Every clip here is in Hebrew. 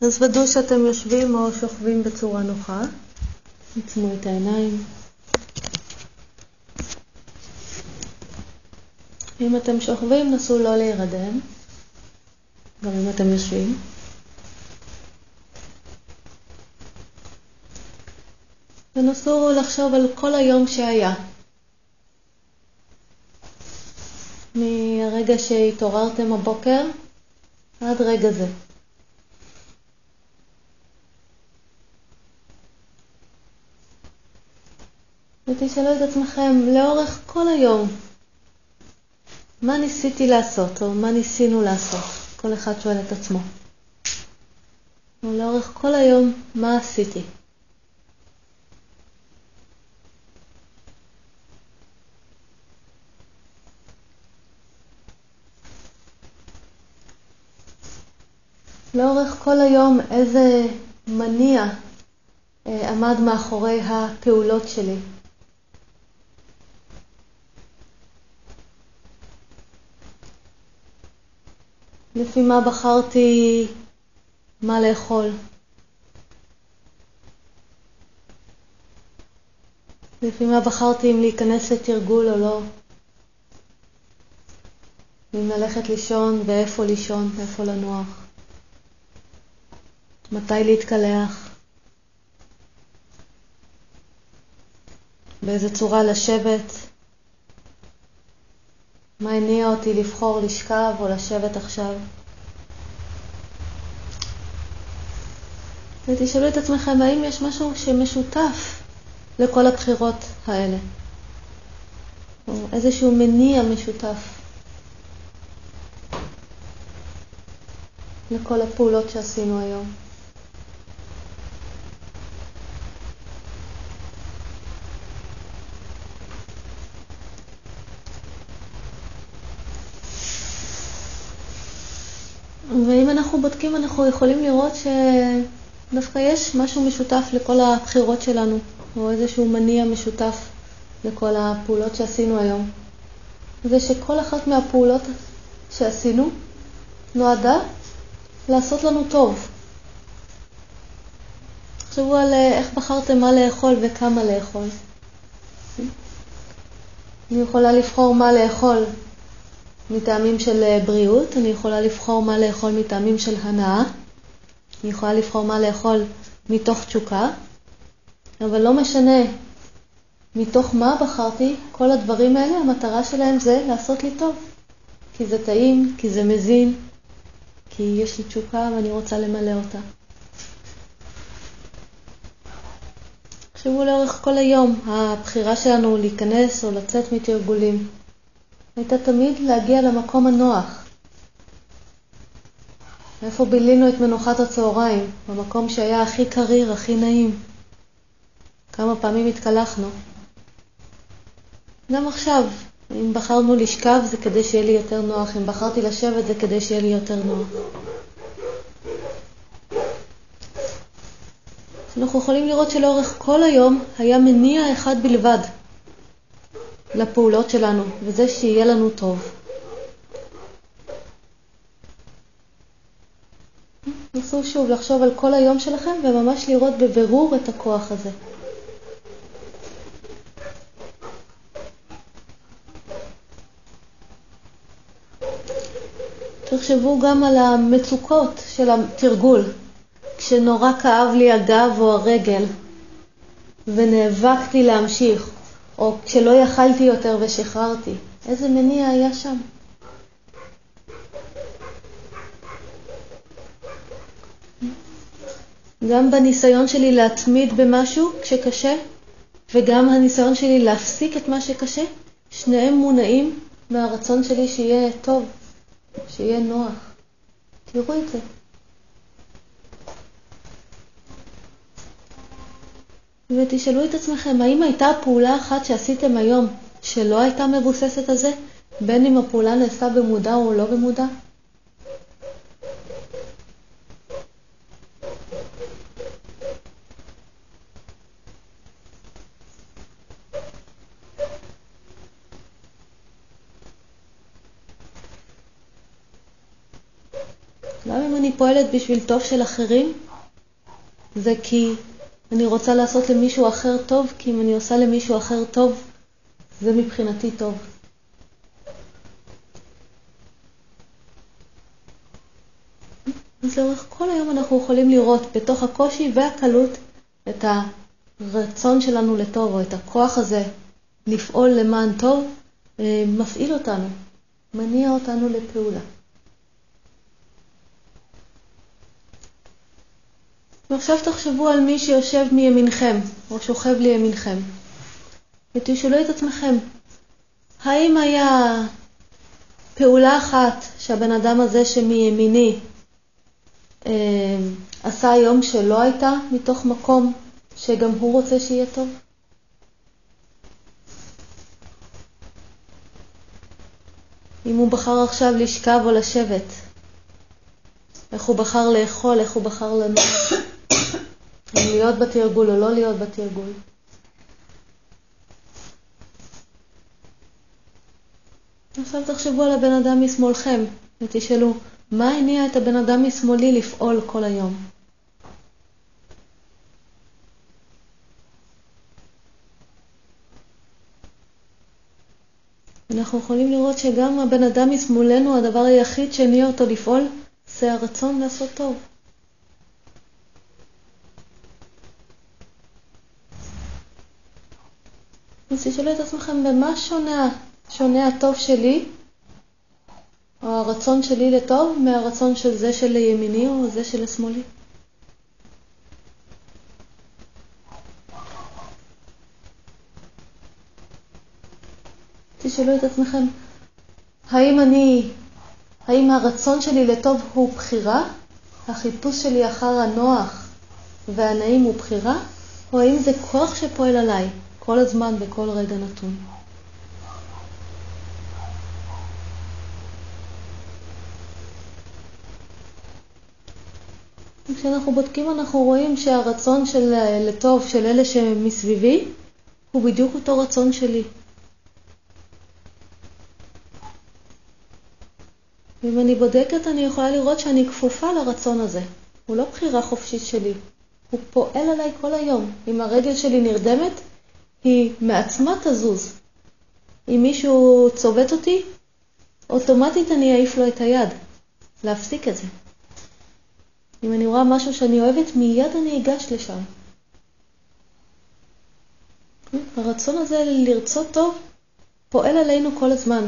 אז ודאו שאתם יושבים או שוכבים בצורה נוחה. עצמו את העיניים. אם אתם שוכבים, נסו לא להירדם, גם אם אתם יושבים. ונסו לחשוב על כל היום שהיה. מהרגע שהתעוררתם הבוקר עד רגע זה. ותשאלו את עצמכם לאורך כל היום, מה ניסיתי לעשות, או מה ניסינו לעשות? כל אחד שואל את עצמו. לאורך כל היום, מה עשיתי? לאורך כל היום איזה מניע אה, עמד מאחורי הפעולות שלי. לפי מה בחרתי מה לאכול. לפי מה בחרתי אם להיכנס לתרגול או לא. אם ללכת לישון ואיפה לישון, איפה לנוח. מתי להתקלח. באיזה צורה לשבת. מה הניע אותי לבחור לשכב או לשבת עכשיו? ותשאלו את עצמכם האם יש משהו שמשותף לכל הבחירות האלה, או איזשהו מניע משותף לכל הפעולות שעשינו היום. ואם אנחנו בודקים, אנחנו יכולים לראות שדווקא יש משהו משותף לכל הבחירות שלנו, או איזשהו מניע משותף לכל הפעולות שעשינו היום. זה שכל אחת מהפעולות שעשינו נועדה לעשות לנו טוב. תחשבו על אה, איך בחרתם מה לאכול וכמה לאכול. אני יכולה לבחור מה לאכול מטעמים של אה, בריאות, אני יכולה לבחור מה לאכול מטעמים של הנאה, אני יכולה לבחור מה לאכול מתוך תשוקה, אבל לא משנה מתוך מה בחרתי, כל הדברים האלה, המטרה שלהם זה לעשות לי טוב. כי זה טעים, כי זה מזין, כי יש לי תשוקה ואני רוצה למלא אותה. תחשבו לאורך כל היום, הבחירה שלנו להיכנס או לצאת מתרגולים. הייתה תמיד להגיע למקום הנוח. איפה בילינו את מנוחת הצהריים? במקום שהיה הכי קריר, הכי נעים. כמה פעמים התקלחנו. גם עכשיו, אם בחרנו לשכב זה כדי שיהיה לי יותר נוח, אם בחרתי לשבת זה כדי שיהיה לי יותר נוח. אנחנו יכולים לראות שלאורך כל היום היה מניע אחד בלבד, לפעולות שלנו, וזה שיהיה לנו טוב. נסו שוב לחשוב על כל היום שלכם וממש לראות בבירור את הכוח הזה. תחשבו גם על המצוקות של התרגול, כשנורא כאב לי הגב או הרגל ונאבקתי להמשיך, או כשלא יכלתי יותר ושחררתי. איזה מניע היה שם? גם בניסיון שלי להתמיד במשהו כשקשה, וגם הניסיון שלי להפסיק את מה שקשה, שניהם מונעים מהרצון שלי שיהיה טוב, שיהיה נוח. תראו את זה. ותשאלו את עצמכם, האם הייתה פעולה אחת שעשיתם היום שלא הייתה מבוססת על זה, בין אם הפעולה נעשתה במודע או לא במודע? גם אם אני פועלת בשביל טוב של אחרים, זה כי אני רוצה לעשות למישהו אחר טוב, כי אם אני עושה למישהו אחר טוב, זה מבחינתי טוב. אז לאורך כל היום אנחנו יכולים לראות בתוך הקושי והקלות את הרצון שלנו לטוב, או את הכוח הזה לפעול למען טוב, אה, מפעיל אותנו, מניע אותנו לפעולה. ועכשיו תחשבו על מי שיושב מימינכם, או שוכב לימינכם, ותשאלו את עצמכם, האם היה פעולה אחת שהבן אדם הזה שמימיני אה, עשה היום שלא הייתה מתוך מקום שגם הוא רוצה שיהיה טוב? אם הוא בחר עכשיו לשכב או לשבת, איך הוא בחר לאכול, איך הוא בחר לנוח, אם להיות בתרגול או לא להיות בתרגול. עכשיו תחשבו על הבן אדם משמאלכם ותשאלו, מה הניע את הבן אדם משמאלי לפעול כל היום? אנחנו יכולים לראות שגם הבן אדם משמאלנו, הדבר היחיד שהניע אותו לפעול זה הרצון לעשות טוב. אז תשאלו את עצמכם, במה שונה, שונה הטוב שלי, או הרצון שלי לטוב, מהרצון של זה שלימיני או זה שלשמאלי? תשאלו את עצמכם, האם אני, האם הרצון שלי לטוב הוא בחירה? החיפוש שלי אחר הנוח והנעים הוא בחירה? או האם זה כוח שפועל עליי כל הזמן, בכל רגע נתון? כשאנחנו בודקים אנחנו רואים שהרצון של לטוב של אלה שמסביבי הוא בדיוק אותו רצון שלי. ואם אני בודקת, אני יכולה לראות שאני כפופה לרצון הזה. הוא לא בחירה חופשית שלי, הוא פועל עליי כל היום. אם הרגל שלי נרדמת, היא מעצמה תזוז. אם מישהו צובט אותי, אוטומטית אני אעיף לו את היד. להפסיק את זה. אם אני רואה משהו שאני אוהבת, מיד אני אגש לשם. הרצון הזה לרצות טוב פועל עלינו כל הזמן.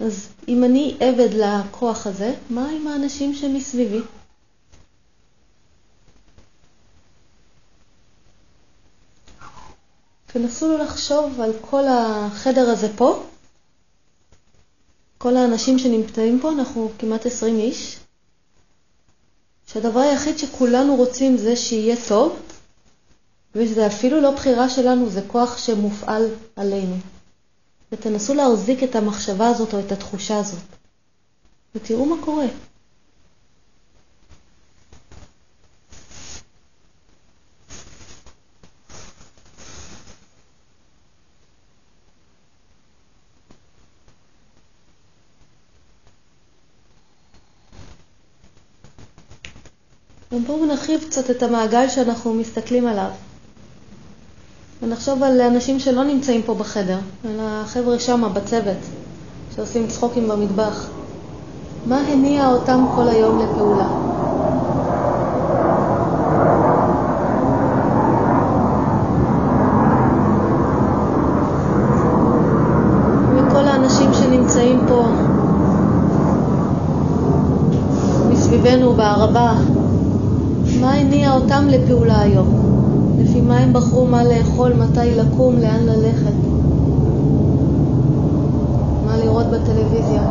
אז אם אני עבד לכוח הזה, מה עם האנשים שמסביבי? תנסו לחשוב על כל החדר הזה פה, כל האנשים שנמצאים פה, אנחנו כמעט 20 איש, שהדבר היחיד שכולנו רוצים זה שיהיה טוב, וזה אפילו לא בחירה שלנו, זה כוח שמופעל עלינו. ותנסו להחזיק את המחשבה הזאת או את התחושה הזאת, ותראו מה קורה. בואו נרחיב קצת את המעגל שאנחנו מסתכלים עליו. ונחשוב על אנשים שלא נמצאים פה בחדר, על החבר'ה שם בצוות, שעושים צחוקים במטבח. מה הניע אותם כל היום לפעולה? וכל האנשים שנמצאים פה מסביבנו בערבה, אותם לפעולה היום? לפי מה הם בחרו מה לאכול, מתי לקום, לאן ללכת, מה לראות בטלוויזיה.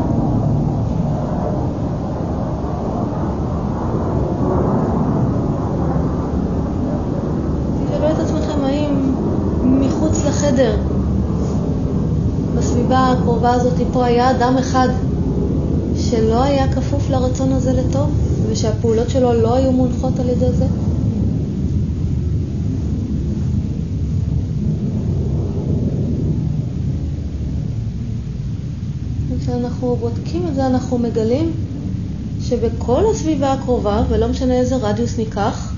תשאלו את עצמכם האם מחוץ לחדר, בסביבה הקרובה הזאת פה, היה אדם אחד שלא היה כפוף לרצון הזה לטוב, ושהפעולות שלו לא היו מונחות על ידי זה? כשאנחנו בודקים את זה, אנחנו מגלים שבכל הסביבה הקרובה, ולא משנה איזה רדיוס ניקח,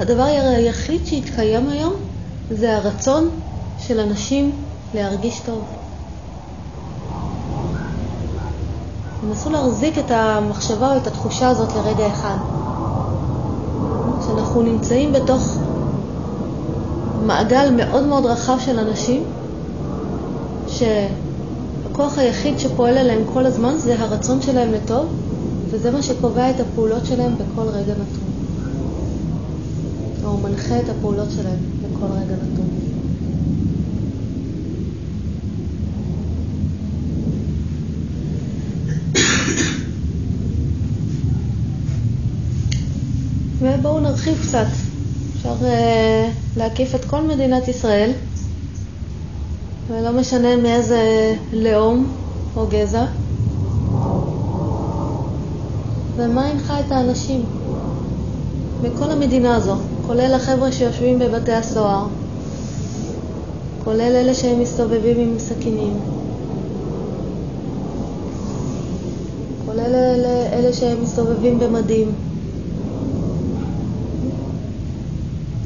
הדבר היחיד שהתקיים היום זה הרצון של אנשים להרגיש טוב. תנסו להחזיק את המחשבה או את התחושה הזאת לרגע אחד. שאנחנו נמצאים בתוך מעגל מאוד מאוד רחב של אנשים, שהכוח היחיד שפועל עליהם כל הזמן זה הרצון שלהם לטוב, וזה מה שקובע את הפעולות שלהם בכל רגע נתון. או מנחה את הפעולות שלהם בכל רגע נתון. ובואו נרחיב קצת. אפשר uh, להקיף את כל מדינת ישראל, ולא משנה מאיזה לאום או גזע. ומה הנחה את האנשים בכל המדינה הזו, כולל החבר'ה שיושבים בבתי הסוהר, כולל אלה שהם מסתובבים עם סכינים, כולל אלה, אלה שהם מסתובבים במדים.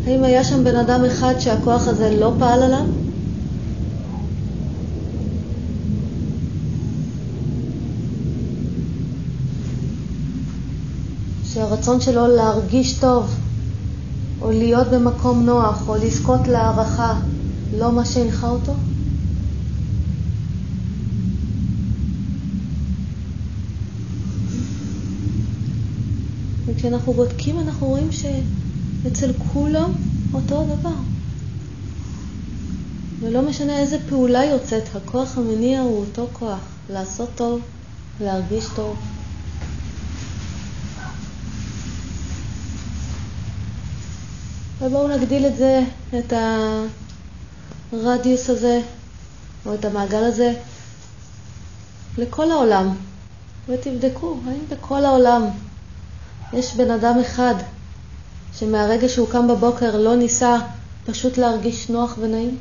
האם היה שם בן אדם אחד שהכוח הזה לא פעל עליו? שהרצון שלו להרגיש טוב, או להיות במקום נוח, או לזכות להערכה, לא מה שהנחה אותו? וכשאנחנו בודקים אנחנו רואים שאצל כולם אותו דבר. ולא משנה איזה פעולה יוצאת, הכוח המניע הוא אותו כוח, לעשות טוב, להרגיש טוב. ובואו נגדיל את זה, את הרדיוס הזה, או את המעגל הזה, לכל העולם, ותבדקו האם בכל העולם יש בן אדם אחד שמהרגע שהוא קם בבוקר לא ניסה פשוט להרגיש נוח ונעים?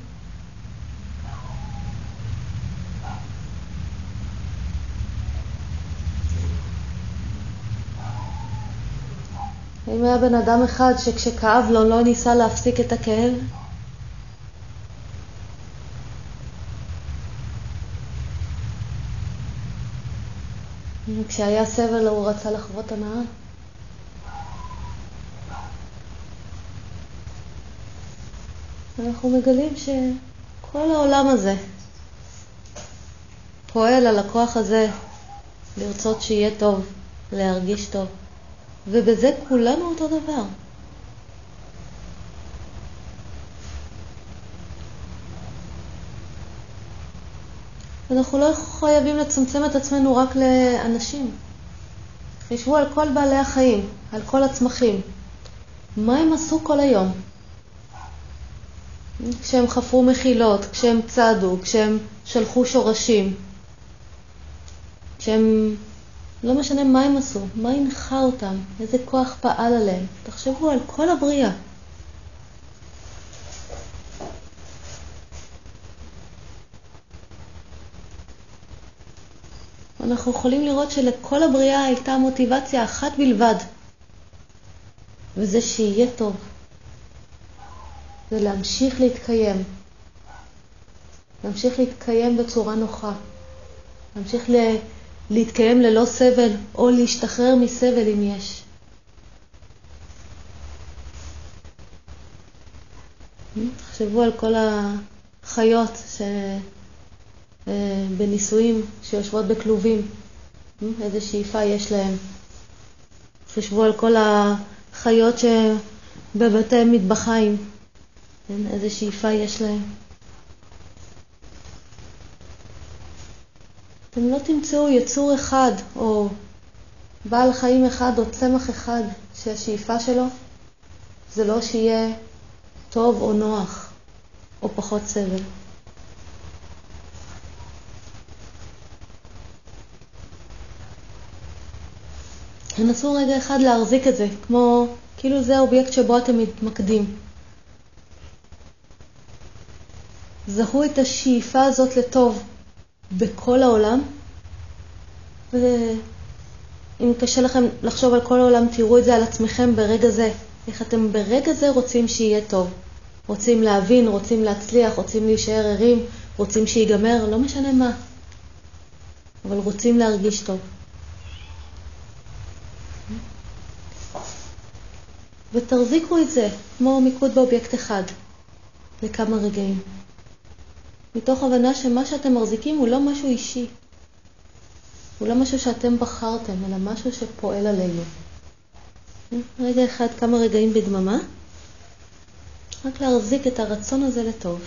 האם היה בן אדם אחד שכשכאב לו לא ניסה להפסיק את הכאב? וכשהיה סבל הוא רצה לחוות הנאה? אנחנו מגלים שכל העולם הזה פועל על הכוח הזה לרצות שיהיה טוב, להרגיש טוב. ובזה כולנו אותו דבר. אנחנו לא חייבים לצמצם את עצמנו רק לאנשים. חשבו על כל בעלי החיים, על כל הצמחים. מה הם עשו כל היום? כשהם חפרו מחילות, כשהם צעדו, כשהם שלחו שורשים, כשהם לא משנה מה הם עשו, מה הנחה אותם, איזה כוח פעל עליהם. תחשבו על כל הבריאה. אנחנו יכולים לראות שלכל הבריאה הייתה מוטיבציה אחת בלבד, וזה שיהיה טוב. זה להמשיך להתקיים. להמשיך להתקיים בצורה נוחה. להמשיך ל... להתקיים ללא סבל או להשתחרר מסבל אם יש. תחשבו על כל החיות ש... אה, בניסויים שיושבות בכלובים, איזה שאיפה יש להם. תחשבו על כל החיות שבבתי מטבחיים, איזה שאיפה יש להם. אתם לא תמצאו יצור אחד או בעל חיים אחד או צמח אחד שהשאיפה שלו זה לא שיהיה טוב או נוח או פחות סבל. תנסו רגע אחד להחזיק את זה, כמו כאילו זה האובייקט שבו אתם מתמקדים. זהו את השאיפה הזאת לטוב, בכל העולם, אם קשה לכם לחשוב על כל העולם, תראו את זה על עצמכם ברגע זה. איך אתם ברגע זה רוצים שיהיה טוב. רוצים להבין, רוצים להצליח, רוצים להישאר ערים, רוצים שיגמר, לא משנה מה. אבל רוצים להרגיש טוב. ותחזיקו את זה, כמו מיקוד באובייקט אחד, לכמה רגעים. מתוך הבנה שמה שאתם מחזיקים הוא לא משהו אישי. הוא לא משהו שאתם בחרתם, אלא משהו שפועל עלינו. רגע אחד, כמה רגעים בדממה, רק להחזיק את הרצון הזה לטוב.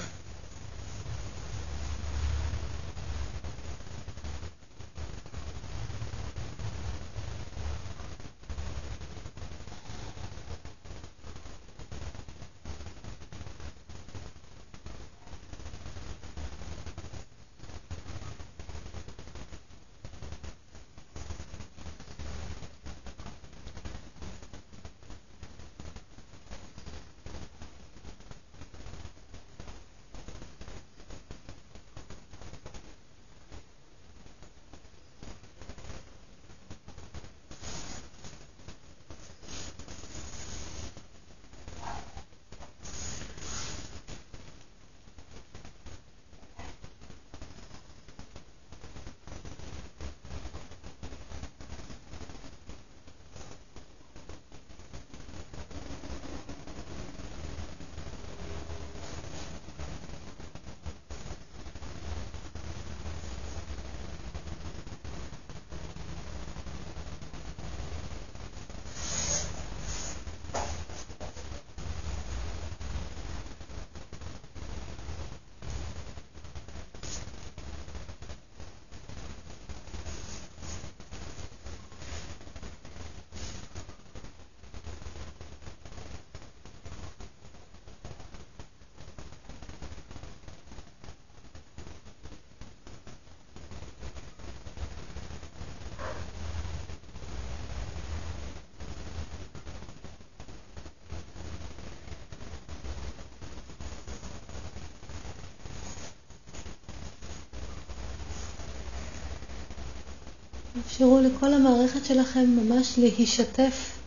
אפשרו לכל המערכת שלכם ממש להישתף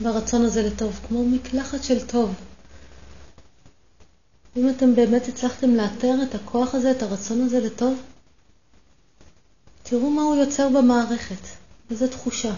ברצון הזה לטוב, כמו מקלחת של טוב. אם אתם באמת הצלחתם לאתר את הכוח הזה, את הרצון הזה לטוב, תראו מה הוא יוצר במערכת, איזו תחושה.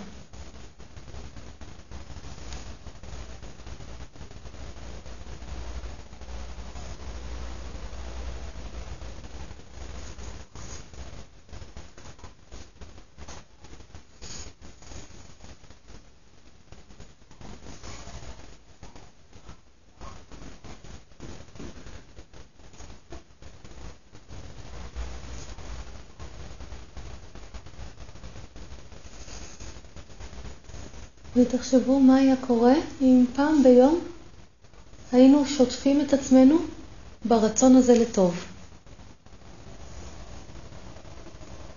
ותחשבו מה היה קורה אם פעם ביום היינו שוטפים את עצמנו ברצון הזה לטוב.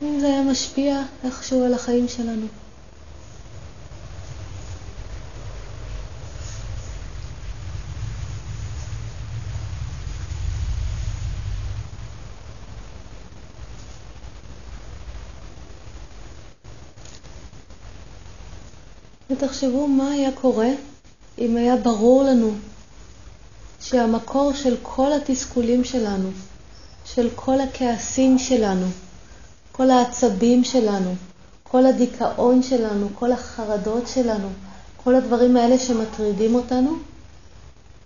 אם זה היה משפיע איכשהו על החיים שלנו. ותחשבו מה היה קורה אם היה ברור לנו שהמקור של כל התסכולים שלנו, של כל הכעסים שלנו, כל העצבים שלנו, כל הדיכאון שלנו, כל החרדות שלנו, כל הדברים האלה שמטרידים אותנו,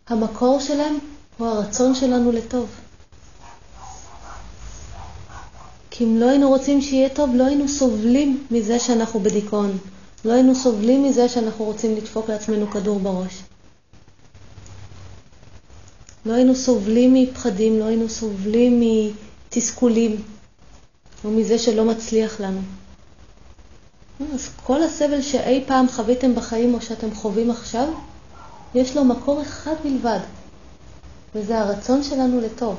המקור שלהם הוא הרצון שלנו לטוב. כי אם לא היינו רוצים שיהיה טוב, לא היינו סובלים מזה שאנחנו בדיכאון. לא היינו סובלים מזה שאנחנו רוצים לדפוק לעצמנו כדור בראש. לא היינו סובלים מפחדים, לא היינו סובלים מתסכולים, או מזה שלא מצליח לנו. אז כל הסבל שאי פעם חוויתם בחיים או שאתם חווים עכשיו, יש לו מקור אחד בלבד, וזה הרצון שלנו לטוב.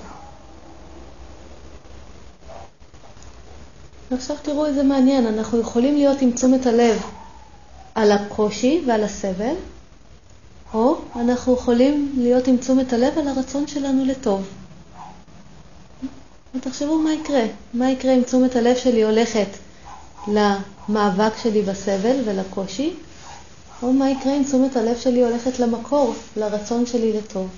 עכשיו תראו איזה מעניין, אנחנו יכולים להיות עם תשומת הלב על הקושי ועל הסבל, או אנחנו יכולים להיות עם תשומת הלב על הרצון שלנו לטוב. ותחשבו מה יקרה, מה יקרה אם תשומת הלב שלי הולכת למאבק שלי בסבל ולקושי, או מה יקרה אם תשומת הלב שלי הולכת למקור, לרצון שלי לטוב.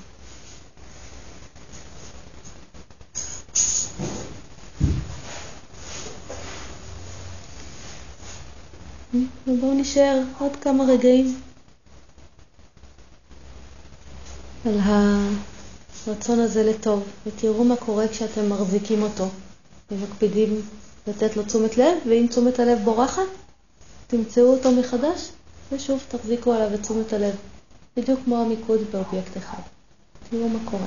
ובואו נשאר עוד כמה רגעים על הרצון הזה לטוב, ותראו מה קורה כשאתם מחזיקים אותו ומקפידים לתת לו תשומת לב, ואם תשומת הלב בורחת, תמצאו אותו מחדש, ושוב תחזיקו עליו את תשומת הלב, בדיוק כמו המיקוד באובייקט אחד. תראו מה קורה.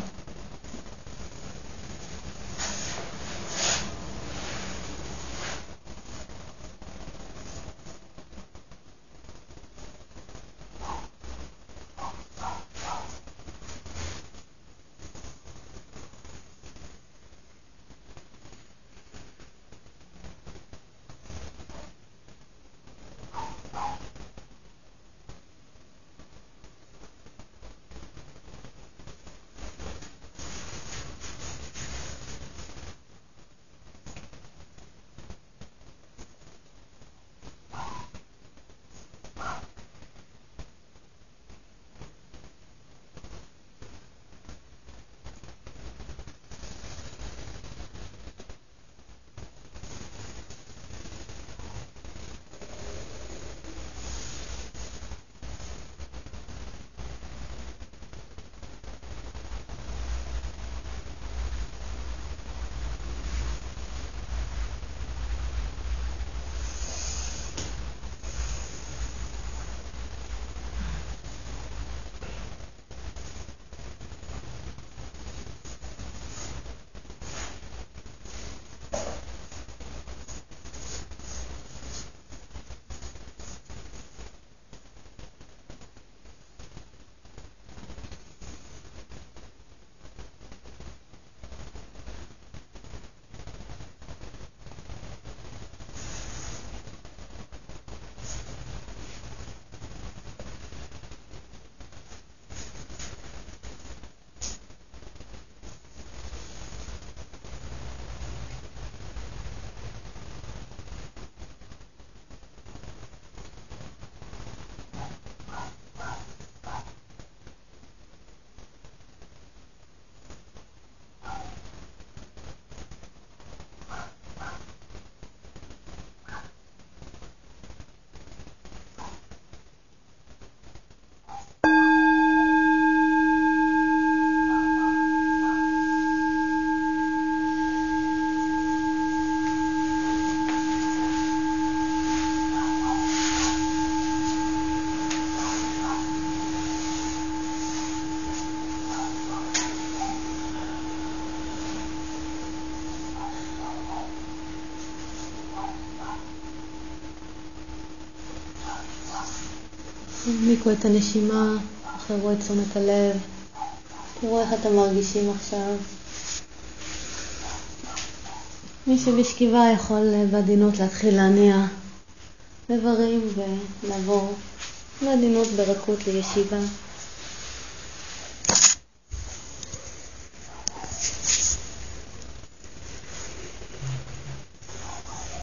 תעמיקו את הנשימה, תחררו את תשומת הלב, תראו איך אתם מרגישים עכשיו. מי שבשכיבה יכול בעדינות להתחיל להניע איברים ולעבור בעדינות ברכות לישיבה.